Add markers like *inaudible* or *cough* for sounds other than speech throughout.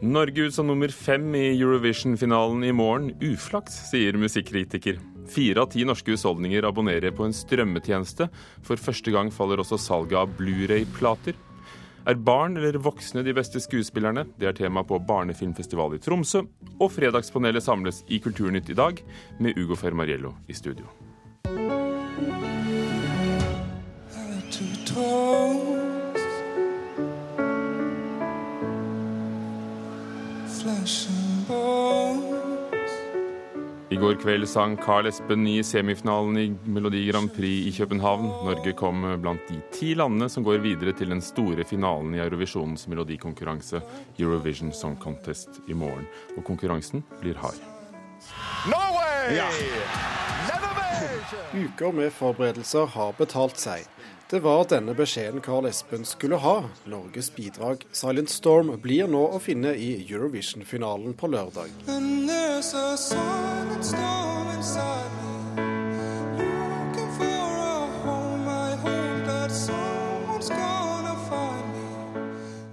Norge ut som nummer fem i Eurovision-finalen i morgen. Uflaks, sier musikkritiker. Fire av ti norske husholdninger abonnerer på en strømmetjeneste. For første gang faller også salget av Blu-ray-plater. Er barn eller voksne de beste skuespillerne? Det er tema på barnefilmfestival i Tromsø. Og Fredagspanelet samles i Kulturnytt i dag, med Ugo Fermariello i studio. I går kveld sang Carl Espen i semifinalen i Melodi Grand Prix i København. Norge kom blant de ti landene som går videre til den store finalen i Eurovisjonens melodikonkurranse Eurovision Song Contest i morgen. Og konkurransen blir hard. Norway! Ja. Uker med forberedelser har betalt seg. Det var denne beskjeden Carl Espen skulle ha. Norges bidrag Silent Storm blir nå å finne i Eurovision-finalen på lørdag.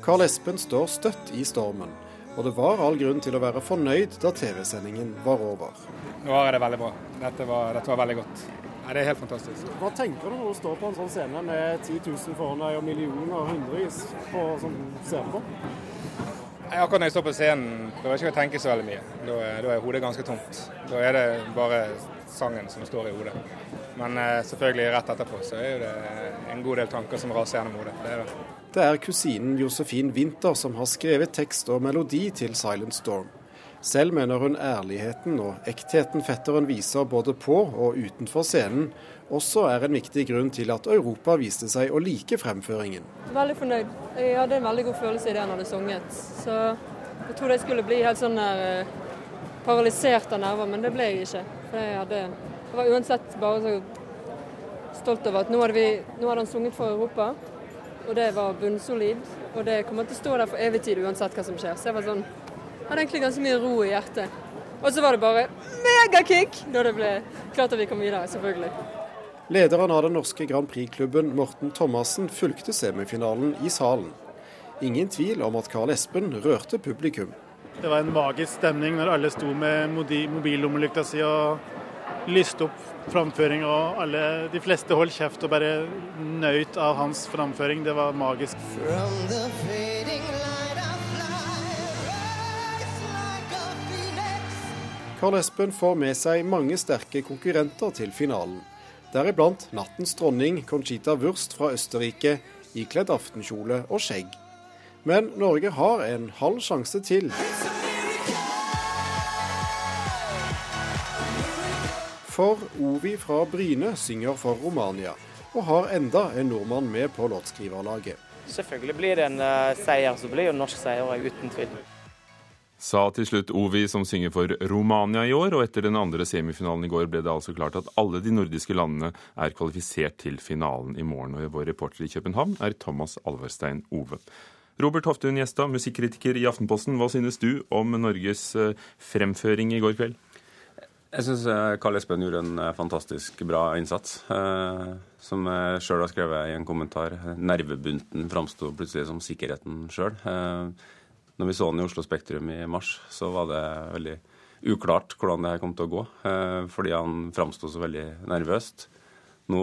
Carl Espen står støtt i stormen, og det var all grunn til å være fornøyd da TV-sendingen var over. Nå er det veldig bra. Dette var, dette var veldig godt. Nei, det er helt fantastisk. Hva tenker du når du står på en sånn scene med 10 000 foran deg og millioner og hundrevis på som ser på? Jeg, akkurat når jeg står på scenen, prøver jeg ikke å tenke så veldig mye. Da er, da er hodet ganske tomt. Da er det bare sangen som står i hodet. Men eh, selvfølgelig rett etterpå så er det en god del tanker som raser gjennom hodet. Det er det. Det er kusinen Josefin Winther som har skrevet tekst og melodi til Silent Storm. Selv mener hun ærligheten og ektheten fetteren viser både på og utenfor scenen, også er en viktig grunn til at Europa viste seg å like fremføringen. Veldig fornøyd. Jeg hadde en veldig god følelse i det han hadde sunget. Så jeg trodde jeg skulle bli helt sånn der, eh, paralysert av nerver, men det ble jeg ikke. Jeg, hadde, jeg var uansett bare så stolt over at nå hadde, vi, nå hadde han sunget for Europa. Og det var bunnsolid. Og det kommer til å stå der for evig tid uansett hva som skjer. Så jeg var sånn hadde egentlig ganske mye ro i hjertet. Og så var det bare megakick da det ble klart at vi kom videre, selvfølgelig. Lederen av den norske Grand Prix-klubben, Morten Thomassen, fulgte semifinalen i salen. Ingen tvil om at Carl Espen rørte publikum. Det var en magisk stemning når alle sto med mobillommelykta si og lyste opp framføring, og alle, de fleste holdt kjeft og bare nøyt av hans framføring. Det var magisk. Carl Espen får med seg mange sterke konkurrenter til finalen. Deriblant nattens dronning Conchita Wurst fra Østerrike, ikledd aftenkjole og skjegg. Men Norge har en halv sjanse til. For Ovi fra Bryne synger for Romania, og har enda en nordmann med på låtskriverlaget. Selvfølgelig blir det en uh, seier, så blir en norsk seier, uten tvil. Sa til slutt Ovi, som synger for Romania i år. Og etter den andre semifinalen i går ble det altså klart at alle de nordiske landene er kvalifisert til finalen i morgen. Og vår reporter i København er Thomas Alverstein Ove. Robert Hoftun Gjestad, musikkritiker i Aftenposten. Hva synes du om Norges fremføring i går kveld? Jeg syns Karl Espen gjorde en fantastisk bra innsats. Som jeg sjøl har skrevet i en kommentar. Nervebunten framsto plutselig som sikkerheten sjøl. Når vi så den i Oslo Spektrum i mars, så var det veldig uklart hvordan det her kom til å gå. Fordi han framsto så veldig nervøst. Nå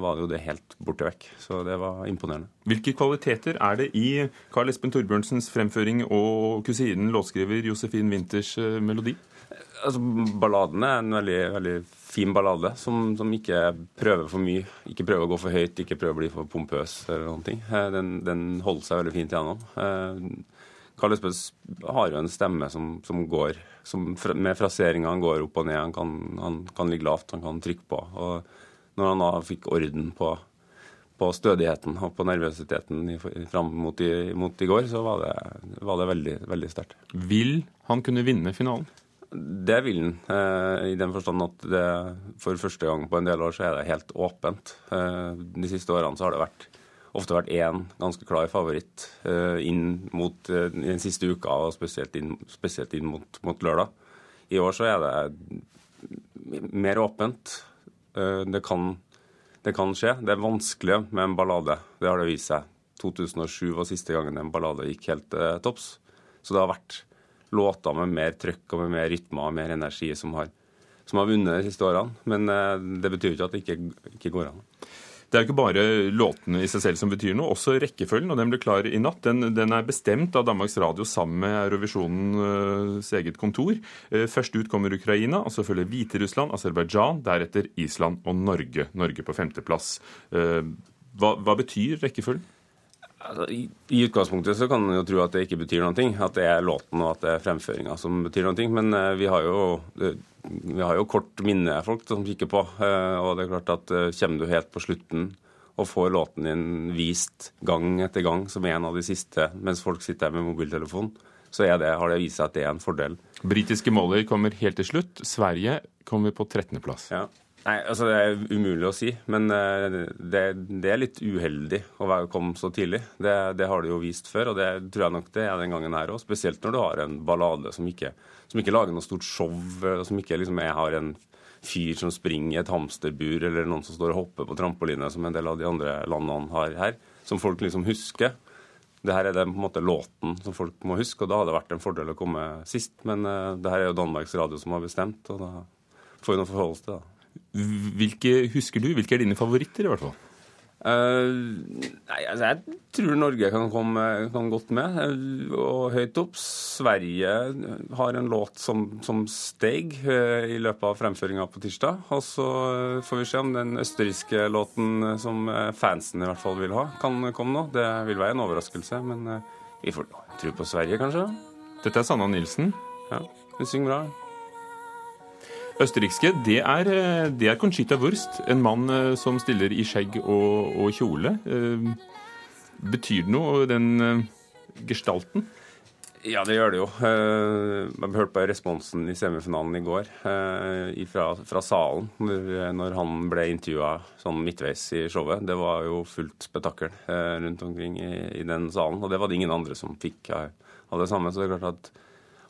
var det jo det helt borte vekk, så det var imponerende. Hvilke kvaliteter er det i Carl Espen Torbjørnsens fremføring og kusinen, låtskriver Josefin Winters melodi? Altså, Balladen er en veldig, veldig fin ballade som, som, ikke prøver for mye. Ikke prøver å gå for høyt, ikke prøver å bli for pompøs eller noen ting. Den, den holder seg veldig fint gjennom. Karl Espen har jo en stemme som, som går som Med fraseringa han går opp og ned. Han kan, han kan, ligge lavt, han kan trykke på. Og når han da fikk orden på, på stødigheten og på nervøsiteten fram mot i, mot i går, så var det, var det veldig, veldig sterkt. Vil han kunne vinne finalen? Det vil han, eh, i den forstand at det, for første gang på en del år så er det helt åpent. Eh, de siste årene så har det vært ofte vært én ganske klar favoritt uh, inn mot uh, den siste uka, og spesielt inn, spesielt inn mot, mot, lørdag. I år så er det mer åpent. Uh, det, kan, det, kan, skje. Det er vanskelig med en ballade. Det har det vist seg. 2007 var siste gangen en ballade gikk helt til topps. Så det har vært låter med mer trøkk og med mer rytme og mer energi som har, som har vunnet de siste årene. Men det betyr ikke at det ikke, ikke går an. Det er jo ikke bare låtene i seg selv som betyr noe, også rekkefølgen. og Den ble klar i natt. Den, den er bestemt av Danmarks Radio sammen med Eurovisjonens eget kontor. Eh, først ut kommer Ukraina, og så følger Hviterussland, Aserbajdsjan, deretter Island og Norge. Norge på femteplass. Eh, hva, hva betyr rekkefølgen? Altså, i, i, utgangspunktet så kan man jo tro at det ikke betyr ting. At det er låten og at det er fremføringa som betyr ting. Men uh, vi har jo vi har jo kort minne folk som kikker på. Eh, og det er klart at eh, kommer du helt på slutten og får låten din vist gang etter gang som en av de siste mens folk sitter her med mobiltelefon, så det, har det vist seg at det er en fordel. Britiske måler kommer helt til slutt. Sverige kommer på 13.-plass. Ja. Nei, altså Det er umulig å si, men eh, det, det er litt uheldig å komme så tidlig. Det, det, har det jo vist før, og det tror jeg nok det er den gangen her òg. Spesielt når du har en ballade som ikke, som ikke lager noe stort show, som ikke liksom jeg har en fyr som springer i et hamsterbur, eller noen som står og hopper på trampoline, som en del av de andre landene har her, som folk liksom husker. Det her er det på en måte låten som folk må huske, og da hadde det vært en fordel å komme sist. Men uh, det her er jo Danmarks Radio som har bestemt, og da får vi nå forholde oss til det. Hvilke husker du? Hvilke er dine favoritter, i hvert fall? Uh, nei, altså Jeg tror Norge kan komme kan godt med, uh, og høyt opp. Sverige har en låt som, som steg uh, i løpet av fremføringa på tirsdag. Og så får vi se om den østerrikske låten som fansen i hvert fall vil ha, kan komme nå. Det vil være en overraskelse, men vi får tro på Sverige, kanskje. Dette er Sanna Nilsen. Ja, hun synger bra. Østerrikske, det er, eh, det er, Conchita Wurst. En mann eh, som stiller i skjegg og, og kjole. Eh, betyr det noe, den gestalten? Ja, det gjør det jo. Jeg hørte på responsen i semifinalen i går fra, fra salen når, han ble intervjua sånn midtveis i showet. Det var jo fullt spetakkel rundt omkring i, i den salen. Og det var det ingen andre som fikk av det samme. Så det er klart at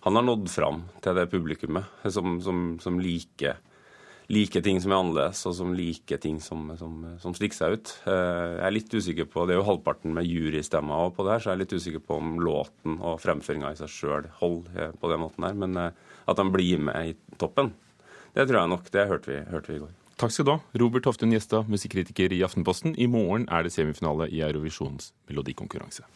han har nådd fram til det publikummet som, som, som liker, liker, ting som er annerledes, og som liker ting som, som stikker seg ut. Eh, jeg er litt usikker på, Det er jo halvparten med jurystemmer på det her, så jeg er litt usikker på om låten og fremføringa i seg sjøl holder eh, på den måten her. Men eh, at han blir med i toppen, det tror jeg nok. Det hørte vi, hørte vi i går. Takk skal du ha, Robert Toftun Gjestad, musikkritiker i Aftenposten. I morgen er det semifinale i Eurovisjons melodikonkurranse.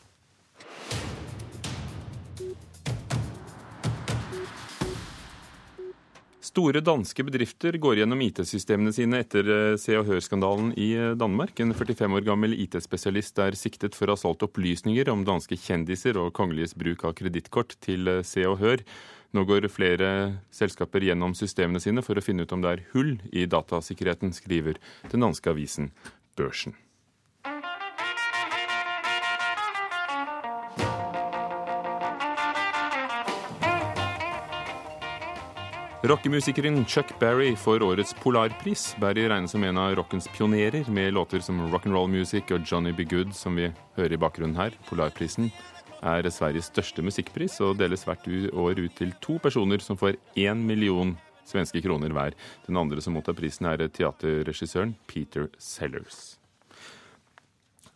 Store danske bedrifter går gjennom IT-systemene sine etter eh, Se og Hør-skandalen i eh, Danmark. En 45 år gammel IT-spesialist er siktet for å ha solgt opplysninger om danske kjendiser og kongeliges bruk av kredittkort til eh, Se og Hør. Nå går flere selskaper gjennom systemene sine for å finne ut om det er hull i datasikkerheten, skriver den danske avisen Børsen. Rockemusikeren Chuck Berry får årets Polarpris. Berry regnes som en av rockens pionerer, med låter som Rock'n'Roll Music og Johnny Be Good, som vi hører i bakgrunnen her. Polarprisen er Sveriges største musikkpris og deles hvert år ut til to personer som får én million svenske kroner hver. Den andre som mottar prisen, er teaterregissøren Peter Sellers.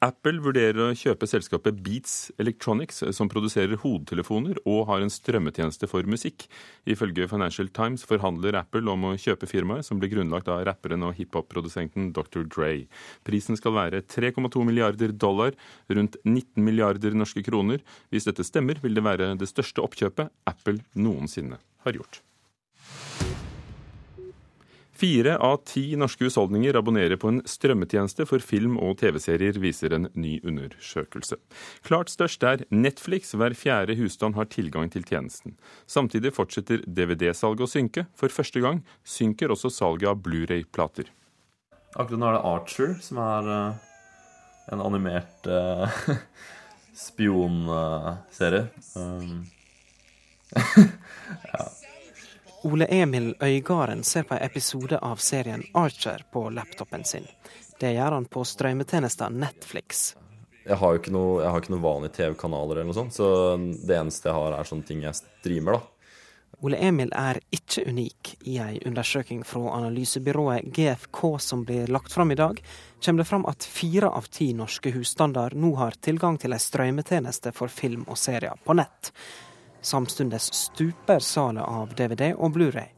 Apple vurderer å kjøpe selskapet Beats Electronics, som produserer hodetelefoner og har en strømmetjeneste for musikk. Ifølge Financial Times forhandler Apple om å kjøpe firmaet, som ble grunnlagt av rapperen og hiphop-produsenten Dr. Dre. Prisen skal være 3,2 milliarder dollar, rundt 19 milliarder norske kroner. Hvis dette stemmer, vil det være det største oppkjøpet Apple noensinne har gjort. Fire av ti norske husholdninger abonnerer på en strømmetjeneste for film og TV-serier, viser en ny undersøkelse. Klart størst er Netflix, hver fjerde husstand har tilgang til tjenesten. Samtidig fortsetter DVD-salget å synke. For første gang synker også salget av Blu-ray-plater. Akkurat nå er det Archer, som er uh, en animert uh, *laughs* spionserie. Um, *laughs* ja. Ole Emil Øygarden ser på en episode av serien Archer på laptopen sin. Det gjør han på strømmetjenesten Netflix. Jeg har jo ikke noe, jeg har ikke noe vanlige TV-kanaler, eller noe sånt, så det eneste jeg har, er sånne ting jeg streamer. da. Ole Emil er ikke unik. I en undersøking fra analysebyrået GFK som blir lagt fram i dag, kommer det fram at fire av ti norske husstander nå har tilgang til en strømmetjeneste for film og serier på nett. Samtidig stuper salget av DVD og Blu-ray.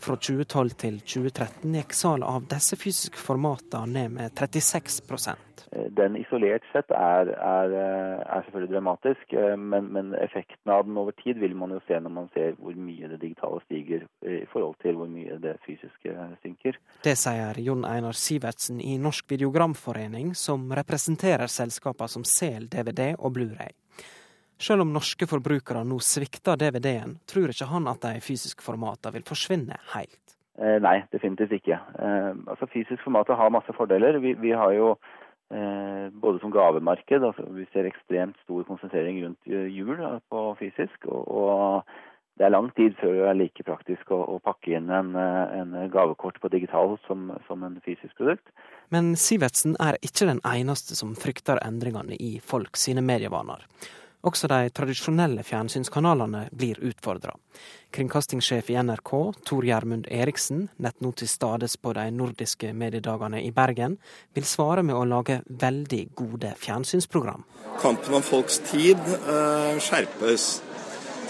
Fra 2012 til 2013 gikk salget av disse fysiske formatene ned med 36% Den isolert sett er, er, er selvfølgelig dramatisk, men, men, effekten av den over tid vil man jo se når man ser hvor mye det digitale stiger i forhold til hvor mye det fysiske synker. Det sier Jon Einar Sivertsen i Norsk Videogramforening, som representerer selskapene som selger DVD og Blu-ray. Selv om norske forbrukere nå svikter DVD-en, tror ikke han at de fysiske formatene vil forsvinne helt. Eh, nei, definitivt ikke. Eh, altså Fysisk format har masse fordeler. Vi, vi har jo eh, både som gavemarked, altså vi ser ekstremt stor konsentrering rundt jul på fysisk. Og, og, det er lang tid før det er like praktisk å, å pakke inn en, en, gavekort på digital som, som en fysisk produkt. Men Sivertsen er ikke den eneste som frykter endringene i folk sine medievaner. Også de tradisjonelle fjernsynskanalene blir utfordra. Kringkastingssjef i NRK, Tor Gjermund Eriksen, nett nå til stades på de nordiske mediedagene i Bergen, vil svare med å lage veldig gode fjernsynsprogram. Kampen om folks tid uh, skjerpes.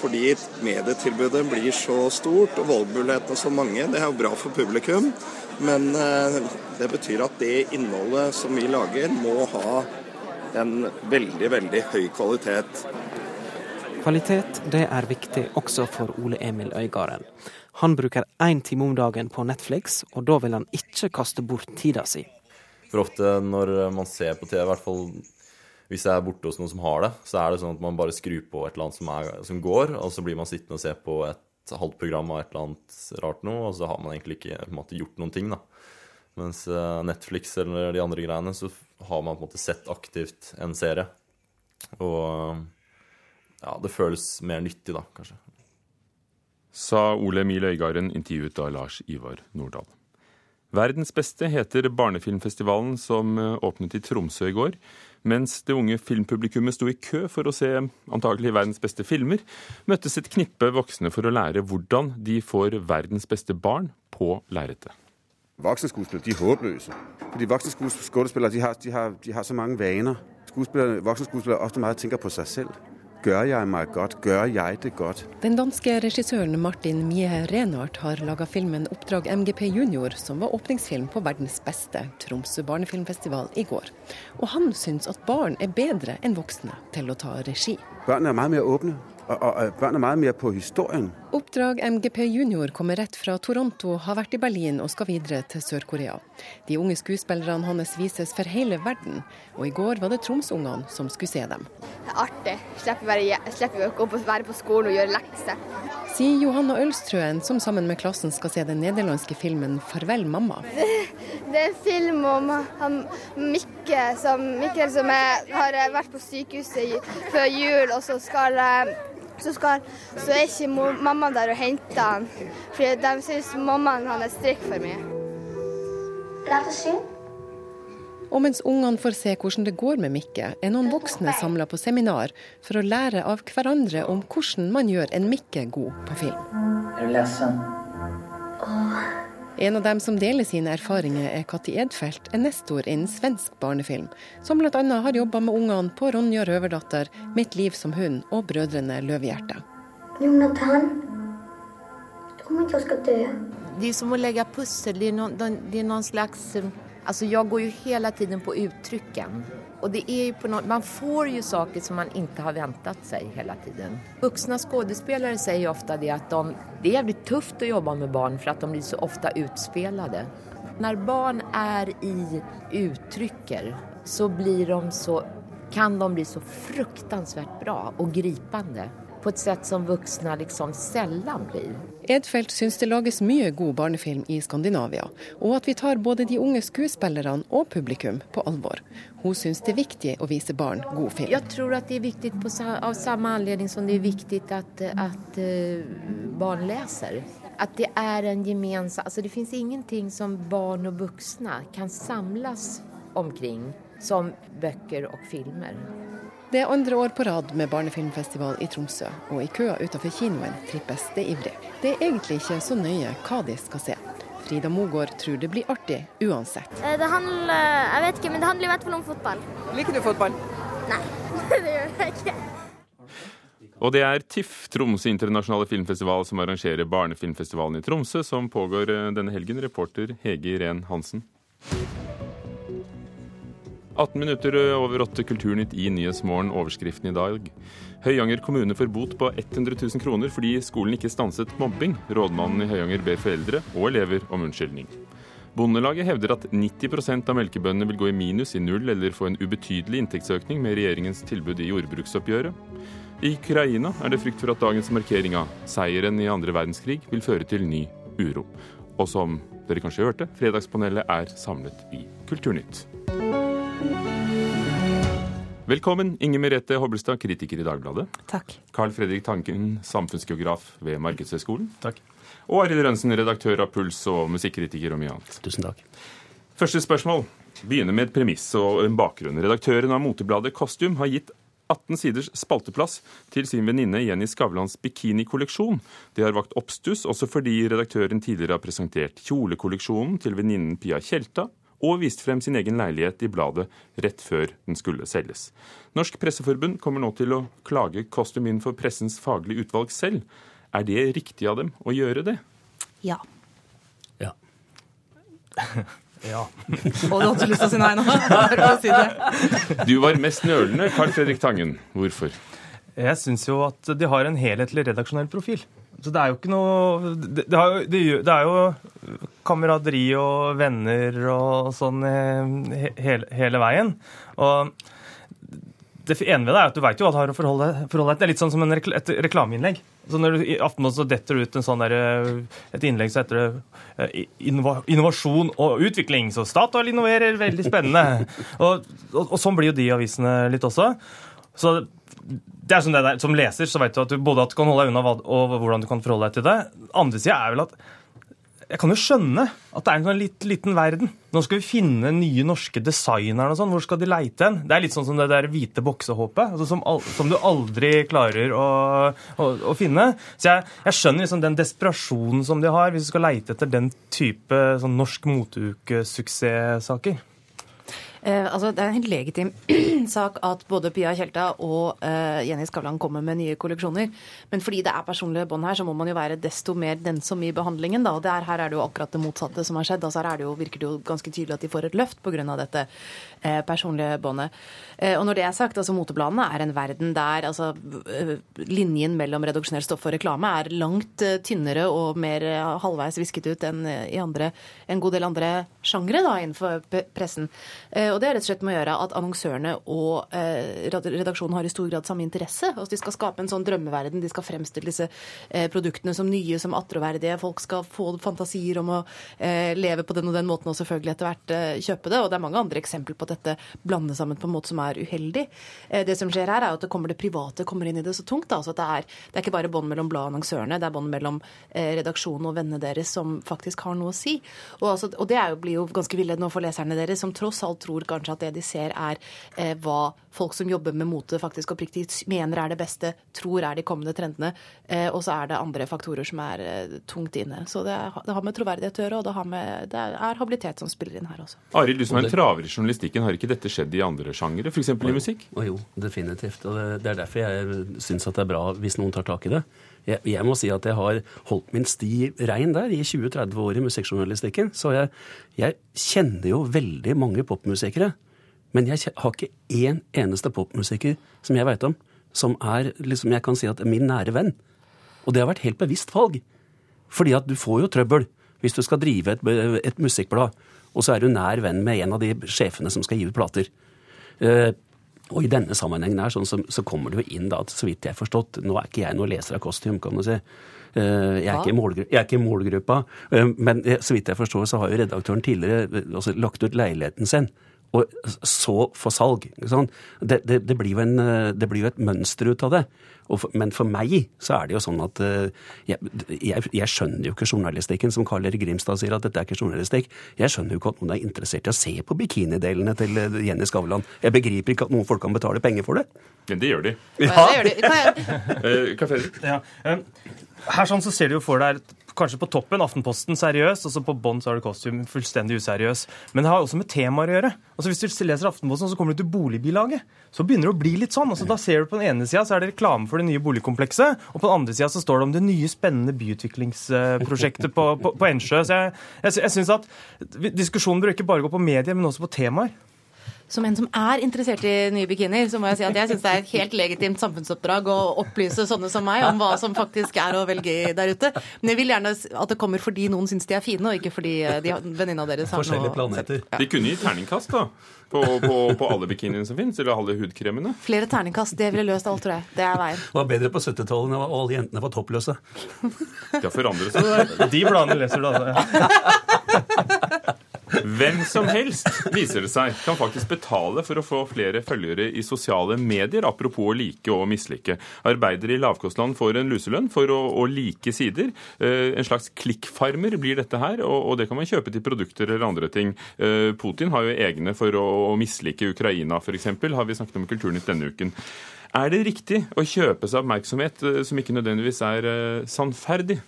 Fordi medietilbudet blir så stort og valgmulighetene så mange. Det er jo bra for publikum, men uh, det betyr at det innholdet som vi lager, må ha en veldig, veldig høy kvalitet. Kvalitet det er viktig også for Ole Emil Øygarden. Han bruker én time om dagen på Netflix, og da vil han ikke kaste bort tida si. For ofte når man ser på TV, i hvert fall hvis jeg er borte hos noen som har det, så er det sånn at man bare skrur på et eller annet som, er, som går, og så blir man sittende og se på et halvt program av et eller annet rart noe, og så har man egentlig ikke måte, gjort noen ting, da. Mens eh, Netflix eller de andre greiene, så har man på en måte sett aktivt en serie. Og ja, det føles mer nyttig da, kanskje. Sa Ole Emil Øygarden, intervjuet av Lars Ivar Nordahl. Verdens beste heter barnefilmfestivalen som eh, åpnet i Tromsø i går. Mens det unge filmpublikummet sto i kø for å se antagelig verdens beste filmer, møttes et knippe voksne for å lære hvordan de får verdens beste barn på lerretet. Voksne skuespillere de er håpløse. Fordi voksne skuespillere de har, de har, de har så mange vaner. Skuespillere, voksne skuespillere ofte meget tenker på seg selv. Gør jeg meg godt? Gør jeg det godt? Den danske regissøren Martin Mie Renhardt har laga filmen 'Oppdrag MGP Junior', som var åpningsfilm på verdens beste Tromsø barnefilmfestival i går. Og han syns at barn er bedre enn voksne til å ta regi. Barn er mye mer åpne. Og, og barn er mer på historien. Oppdrag MGP Junior kommer rett fra Toronto, har vært i Berlin og skal videre til Sør-Korea. De unge skuespillerne hans vises for hele verden, og i går var det Tromsungene som skulle se dem. Det er artig. Slipper jo ikke å være på skolen og gjøre lekser. Sier Johanna Ølstrøen, som sammen med klassen skal se den nederlandske filmen 'Farvel, mamma'. Det er en film om han, Mikke, som, Mikkel som er, har vært på sykehuset før jul, og så skal så, skal, så er ikke mamma der og henter han, fordi de syns mammaen hans drikker for mye. Og mens ungene får se hvordan det går med Mikke, er noen voksne samla på seminar for å lære av hverandre om hvordan man gjør en Mikke god på film. Er du lesen? En av dem som deler sine erfaringer, er Katti Edfeldt, en nestor innen svensk barnefilm, som bl.a. har jobba med ungene på 'Ronja røverdatter', 'Mitt liv som hund' og 'Brødrene Løvehjerte'. Jonathan, om ikke jeg skal dø. Det er som å legge pussel. Det er noen, det er noen slags Altså, jeg går jo hele tiden på uttrykken. Och det är ju på något, man får ju saker som man inte har väntat sig hela tiden. Vuxna skådespelare säger ofta det att de, det är jävligt tufft att jobba med barn för att de blir så ofta utspelade. När barn är i uttrycker så blir de så, kan de bli så fruktansvärt bra og gripende på et sett som voksne liksom sällan blir. Edfeldt syns det lages mye god barnefilm i Skandinavia, og at vi tar både de unge skuespillerne og publikum på alvor. Hun syns det er viktig å vise barn god film. Jeg tror at det er viktig på, av samme anledning som det er viktig at, at uh, barn leser. At det er en gemensam altså Det fins ingenting som barn og voksne kan samles omkring som bøker og filmer. Det er andre år på rad med barnefilmfestival i Tromsø, og i køa utenfor kinoen trippes det ivrig. Det er egentlig ikke så nøye hva de skal se. Frida Mogård tror det blir artig uansett. Eh, det handler jeg vet ikke, men det handler i hvert fall om fotball. Liker du fotball? Nei, *laughs* det gjør jeg ikke. Og det er TIFF, Tromsø internasjonale filmfestival, som arrangerer barnefilmfestivalen i Tromsø, som pågår eh, denne helgen. Reporter Hege Irén Hansen. 18 minutter over åtte Kulturnytt i Nyhetsmorgen. Overskriften i dag. Høyanger kommune får bot på 100 000 kroner fordi skolen ikke stanset mobbing. Rådmannen i Høyanger ber foreldre og elever om unnskyldning. Bondelaget hevder at 90% av melkebøndene vil gå i minus, i null eller få en ubetydelig inntektsøkning med regjeringens tilbud i jordbruksoppgjøret. I Ukraina er det frykt for at dagens markering av seieren i andre verdenskrig vil føre til ny uro. Og som dere kanskje hørte, Fredagspanelet er samlet i Kulturnytt. Velkommen, Inger Merete Hobbelstad, kritiker i Dagbladet. Takk. Carl Fredrik Tanken, samfunnsgeograf ved Markedshøgskolen. Takk. Og Arild Rønsen, redaktør av Puls og musikkritiker og mye annet. Tusen takk. Første spørsmål begynner med et premiss og en bakgrunn. Redaktøren av motebladet Costume har gitt 18 siders spalteplass til sin venninne Jenny Skavlans bikinikolleksjon. Det har vakt oppstuss, også fordi redaktøren tidligere har presentert kjolekolleksjonen til venninnen Pia Tjelta, og vist frem sin egen leilighet i bladet rett før den skulle selges. Norsk Presseforbund kommer nå til å klage Costume inn for pressens faglige utvalg selv. Er det riktig av dem å gjøre det? Ja. Ja. *laughs* ja. Og du hadde lyst til å si nei nå? *laughs* Si det. Du var mest nølende, Carl Fredrik Tangen. Hvorfor? Jeg syns jo at de har en helhetlig redaksjonell profil. Så det er jo ikke noe Det, det, har, det, det er jo kameraderi og venner og sånn he, hele, hele veien. Og det ene ved det er at du veit jo hva du har å forholde, forholde deg til. Det er litt sånn som en rekl et reklameinnlegg. Så når du, I Aftenposten så detter det ut en sånn der, et innlegg så heter det innova, innovasjon og utvikling. Så Statoil innoverer, veldig spennende. *laughs* og, og, og, sånn blir jo de avisene litt også. Så det er sånn det der, Som leser så vet du at du både at du kan holde deg unna hva, og hvordan du kan forholde deg til det. Andre sida er vel at jeg kan jo skjønne at det er en sånn litt, liten verden. Nå skal vi finne nye norske designere og sånn. Hvor skal de leite hen? Det er litt sånn som det der hvite boksehåpet, altså som, som, du aldri klarer å, å, å finne. Så jeg, jeg skjønner liksom den desperasjonen som de har, hvis du skal leite etter den type sånn norsk moteukesuksesssaker. Eh, altså, det er en helt legitim *clears throat* sak at både Pia Tjelta og eh, Jenny Skavlan kommer med nye kolleksjoner. Men fordi det er personlige bånd her, så må man jo være desto mer densom i behandlingen. Da. Og er, her er det jo akkurat det motsatte som har skjedd. Altså, her det jo, virker det jo ganske tydelig at de får et løft pga. dette eh, personlige båndet. Eh, og når det er sagt, altså motebladene er en verden der altså, eh, linjen mellom reduksjonelt stoff og reklame er langt eh, tynnere og mer halvveis visket ut enn i andre, en god del andre sjangre innenfor pressen. Og det er rett og slett med å gjøre at annonsørene og eh, redaksjonen har i stor grad samme interesse. Altså De skal skape en sånn drømmeverden. De skal fremstille disse eh, produktene som nye, som attråverdige. Folk skal få fantasier om å eh, leve på den og den måten og selvfølgelig etter hvert kjøpe det. Og det er mange andre eksempler på at dette blander sammen på en måte som er uheldig. det som skjer her, er at det kommer det private kommer inn i det så tungt. Da. Altså at det, er, det er ikke bare bånd mellom bladet og annonsørene, det er bånd mellom redaksjonen og vennene deres som faktisk har noe å si. Og, altså, og det jo, blir jo ganske villedende for leserne deres, som tross alt tror kanskje at det de ser er eh, hva folk som jobber med mote faktisk oppriktig mener er det beste, tror er de kommende trendene. Eh, og så er det andre faktorer som er eh, tungt inne. Så det, det, har med troverdighet å gjøre, og det, med, det, er habilitet som spiller inn her også. Arild, du som er en traver i journalistikken, har ikke dette skjedd i andre sjangere, f.eks. i musikk? Og jo, definitivt. Og det er derfor jeg syns at det er bra hvis noen tar tak i det. Jeg, jeg, må si at jeg har holdt min sti rein der i 20-30 år i musikkjournalistikken. Så jeg, jeg, kjenner jo veldig mange popmusikere. Men jeg har ikke én eneste popmusiker som jeg veit om, som er liksom jeg kan si at er min nære venn. Og det har vært helt bevisst valg. Fordi at du får jo trøbbel hvis du skal drive et, et musikkblad, og så er du nær venn med en av de sjefene som skal gi ut plater. Uh, og i denne sammenhengen her, sånn så, så, kommer det jo inn, da, så vidt jeg har forstått Nå er ikke jeg noen leser av Kostium, kan du si. Uh, jeg, er målgru, jeg, er ikke i målgruppa. Uh, men så vidt jeg forstår, så har jo redaktøren tidligere altså, lagt ut leiligheten sin og så for salg. Det, det, det, blir en, det, blir jo et mønster ut av det. For, men for meg så er det jo sånn at uh, jeg, jeg, jeg, skjønner jo ikke journalistikken, som Karl Erik Grimstad sier at dette er ikke journalistikk. Jeg skjønner jo ikke at noen er interessert i å se på bikinidelene til uh, Jenny Skavlan. Jeg begriper ikke at noen folk kan betale penger for det. Men det gjør de. Ja, det gjør de. *laughs* Kan jeg... her sånn så ser du jo for deg et kanskje på toppen Aftenposten seriøs, og så på bånn så er det Costume fullstendig useriøs. Men det har også med temaer å gjøre. Altså Hvis du leser Aftenposten, så kommer du til boligbilaget. Så begynner det å bli litt sånn. Altså Da ser du På den ene sida så er det reklame for det nye boligkomplekset, og på den andre sida så står det om det nye, spennende byutviklingsprosjektet på, på, på Ensjø. Så jeg, jeg, jeg synes at diskusjonen bør ikke bare gå på medier, men også på temaer. Som en som er interessert i nye bikinier, så må jeg si at jeg syns det er et helt legitimt samfunnsoppdrag å opplyse sånne som meg om hva som faktisk er å velge der ute. Men jeg vil gjerne at det kommer fordi noen syns de er fine, og ikke fordi eh, de, venninna deres har noe Forskjellige planeter. De kunne gi terningkast da, på, på, på alle bikiniene som fins, eller alle hudkremene. Flere terningkast, det ville løst alt, tror jeg. Det er veien. Det var bedre på 70-tallet da alle jentene var toppløse. Det har forandret seg. De bladene leser du, altså. *laughs* Hvem som helst, viser det seg, kan faktisk betale for å få flere følgere i sosiale medier, apropos å like og mislike. Arbeidere i lavkostland får en luselønn for å, å like sider. Eh, en slags klikkfarmer blir dette her, og, og, det kan man kjøpe til produkter eller andre ting. Eh, Putin har jo egne for å, å mislike Ukraina, f.eks., har vi snakket om i Kulturnytt denne uken. Er det riktig å kjøpe seg oppmerksomhet eh, som ikke nødvendigvis er sannferdig?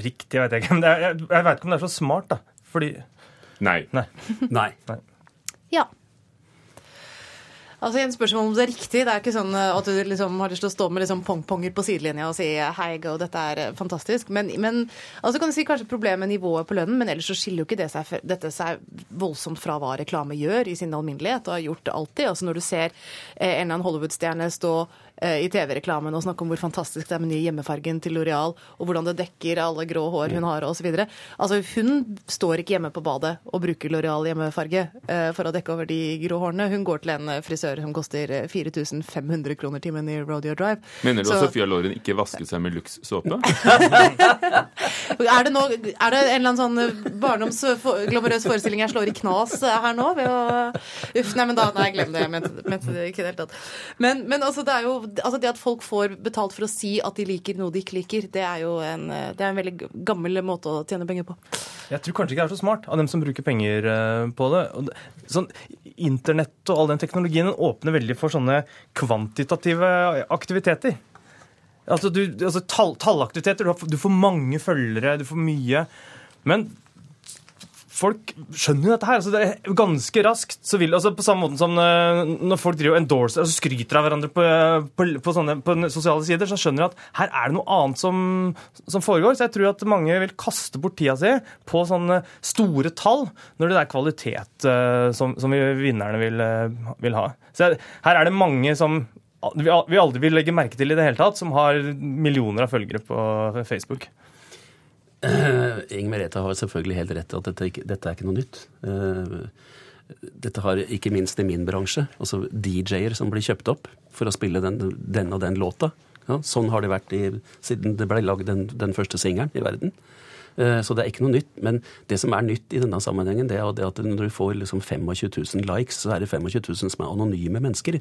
Riktig vet jeg ikke. Men jeg vet ikke om det er så smart, da. Fordi Nei. Nei. Nei. Ja. Altså en spørsmål om det er riktig. Det er ikke sånn eh, at du liksom har lyst til å stå med liksom pongponger på sidelinja og si hei, go, dette er eh, fantastisk. Men, men altså kan du si kanskje problemet med nivået på lønnen, men ellers så skiller jo ikke det seg, dette seg voldsomt fra hva reklame gjør i sin alminnelighet, og har gjort det alltid. Altså når du ser eh, en eller annen Hollywood-stjerne stå i TV-reklamen og snakke om hvor fantastisk det er med ny hjemmefargen til Loreal, og hvordan det dekker alle grå hår hun har osv. Altså, hun står ikke hjemme på badet og bruker Loreal hjemmefarge for å dekke over de grå hårene. Hun går til en frisør som koster 4500 kroner timen i Rodeo Drive. Mener du Så- at Sofia Loren ikke vasket seg med Lux-såpe? *laughs* Er det, nå, er det en eller annen sånn barndomsglamorøs forestilling jeg slår i knas her nå? Ved å, uff, nei, men da, nei, glem det. Jeg mente, mente det ikke i det hele tatt. Men, men altså, det er jo altså, det at folk får betalt for å si at de liker noe de ikke liker, det er jo en, det er en veldig gammel måte å tjene penger på. Jeg tror kanskje ikke det er så smart av dem som bruker penger eh, på det sånn, Internett og all den teknologien åpner veldig for sånne kvantitative aktiviteter. Altså, du, altså tall, Tallaktiviteter. Du, har, du får mange følgere, du får mye. Men folk skjønner jo dette her. altså det er Ganske raskt så vil altså På samme måte som eh, når folk driver endorser, altså skryter av hverandre på, på, på, sånne, på sosiale sider, så skjønner de at her er det noe annet som, som foregår. Så jeg tror at mange vil kaste bort tida si på sånne store tall, når det er kvalitet eh, som, som vi vinnerne vil, eh, vil ha. Så her er det mange som vi aldri vil legge merke til i det hele tatt, som har millioner av følgere på Facebook. Eh, Inger Merete har selvfølgelig helt rett i at dette, dette er ikke noe nytt. Eh, dette har ikke minst i min bransje, altså DJ-er som blir kjøpt opp for å spille den, den og den låta. Ja, sånn har det vært i, siden det ble lagd den, den første singelen i verden. Eh, Så det er ikke noe nytt. Men det som er nytt i denne sammenhengen, det er at når du får liksom 25 000 likes, så er det 25 000 som er anonyme mennesker.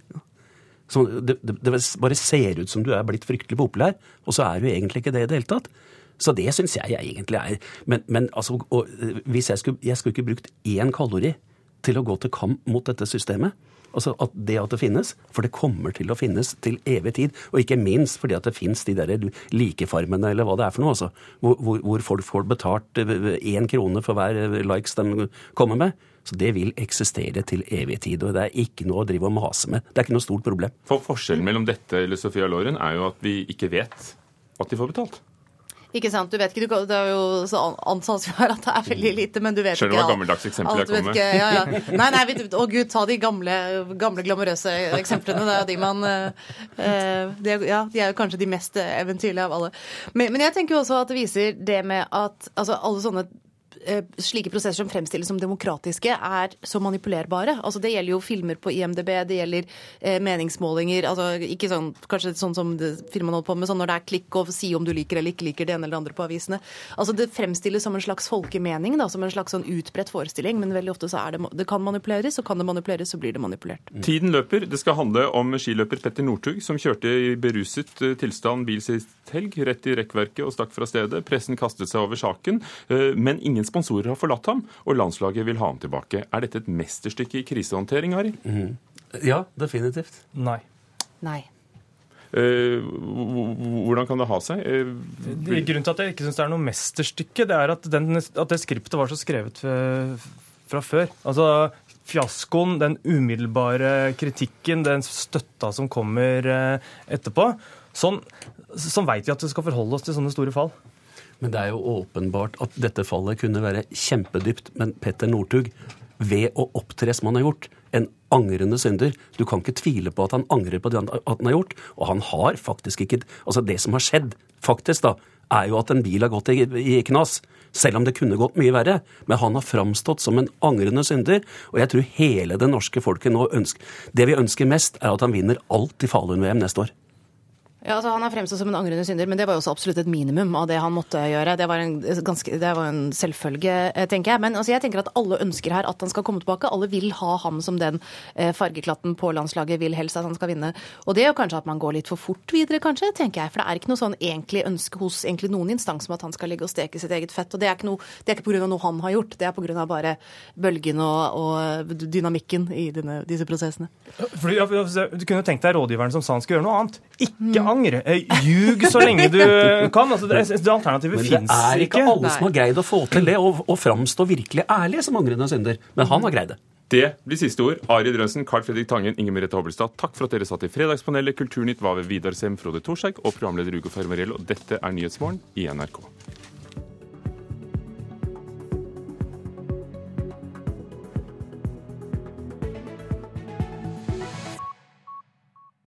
Så det, det, det bare ser ut som du er blitt fryktelig populær, og så er du egentlig ikke det i det hele tatt. Så det syns jeg jeg egentlig er. Men, men altså, og, eh, hvis jeg skulle, jeg skulle ikke brukt én kalori til å gå til kamp mot dette systemet. Altså at det at det finnes, for det kommer til å finnes til evig tid. Og ikke minst fordi at det finnes de der likefarmene, eller hva det er for noe, altså. Hvor, hvor, folk får betalt én krone for hver eh, likes de kommer med. Så det vil eksistere til evig tid. Og det er ikke noe å drive og mase med. Det er ikke noe stort problem. For Forskjellen mellom dette eller Sofia Loren er jo at vi ikke vet at de får betalt. Ikke sant, du vet ikke, du, Det er jo så ansatt jo her at det er veldig lite, men du vet Skjønner ikke hva alt. gammeldags eksempel jeg du kommer med. ja, ja. Nei, nei, vi, å gud, ta de gamle, gamle glamorøse eksemplene. Det er de man eh, eh, de Ja, de er jo kanskje de mest eventyrlige av alle. Men, men jeg tenker jo også at det viser det med at altså, alle sånne slike prosesser som fremstilles som demokratiske, er så manipulerbare. Altså, det gjelder jo filmer på IMDb, det gjelder eh, meningsmålinger. altså Ikke sånn, kanskje sånn som firmaene holder på med, sånn når det er klikk og si om du liker eller ikke liker det ene eller det andre på avisene. Altså Det fremstilles som en slags folkemening, da, som en slags sånn utbredt forestilling, men veldig ofte så er det Det kan manipuleres, og kan det manipuleres, så blir det manipulert. Tiden løper. Det skal handle om skiløper Petter Northug, som kjørte i beruset eh, tilstand bil sist helg, rett i rekkverket og stakk fra stedet. Pressen kastet seg over saken, eh, men ingen sponsorer har forlatt ham, og landslaget vil ha ham tilbake. Er dette et mesterstykke i krisehåndtering, Ari? Ja, definitivt. Nei. Nei. Eh, hvordan kan det ha seg? Eh, grunnen til at jeg ikke syns det er noe mesterstykke, det er at, den, at det skriptet var så skrevet fra før. Altså, fiaskoen, den umiddelbare kritikken, den støtta som kommer etterpå. Sånn, sånn veit vi at vi skal forholde oss til sånne store fall. Men det er jo åpenbart at dette fallet kunne være kjempedypt. Men Petter Northug, ved å opptre som han har gjort, en angrende synder Du kan ikke tvile på at han angrer på det han har gjort. Og han har faktisk ikke Altså, det som har skjedd, faktisk, da, er jo at en bil har gått i, i knas. Selv om det kunne gått mye verre. Men han har framstått som en angrende synder. Og jeg tror hele det norske folket nå ønsker Det vi ønsker mest, er at han vinner alt i Falun-VM neste år. Ja, altså Han er fremstått som en angrende synder, men det var jo også absolutt et minimum av det han måtte gjøre. Det var en, ganske, det var en selvfølge, eh, tenker jeg. Men altså, jeg tenker at alle ønsker her at han skal komme tilbake. Alle vil ha ham som den eh, fargeklatten på landslaget, vil helst at han skal vinne. Og det er jo kanskje at man går litt for fort videre, kanskje, tenker jeg. For det er ikke noe sånn egentlig ønske hos egentlig noen instans om at han skal ligge og steke sitt eget fett. Og det er ikke, noe, det er ikke pga. noe han har gjort, det er pga. bare bølgen og, og dynamikken i denne, disse prosessene. Fordi, du kunne tenkt deg rådgiveren som sa han skulle gjøre noe annet. Ikke mm angre. Eh, ljug så lenge du *laughs* kan. Altså, det, det alternativet fins ikke. Men det er ikke alle som har greid å få til det, og, og framstå virkelig ærlig som angrende synder. Men han har greid det. Det blir siste ord. Ari Drønsen, Carl Fredrik Tangen, Inger Merete Hobbelstad, takk for at dere satt i Fredagspanelet. Kulturnytt var ved Vidar Sem, Frode Thorshaug og programleder Ugo Fermarello. Dette er Nyhetsmorgen i NRK.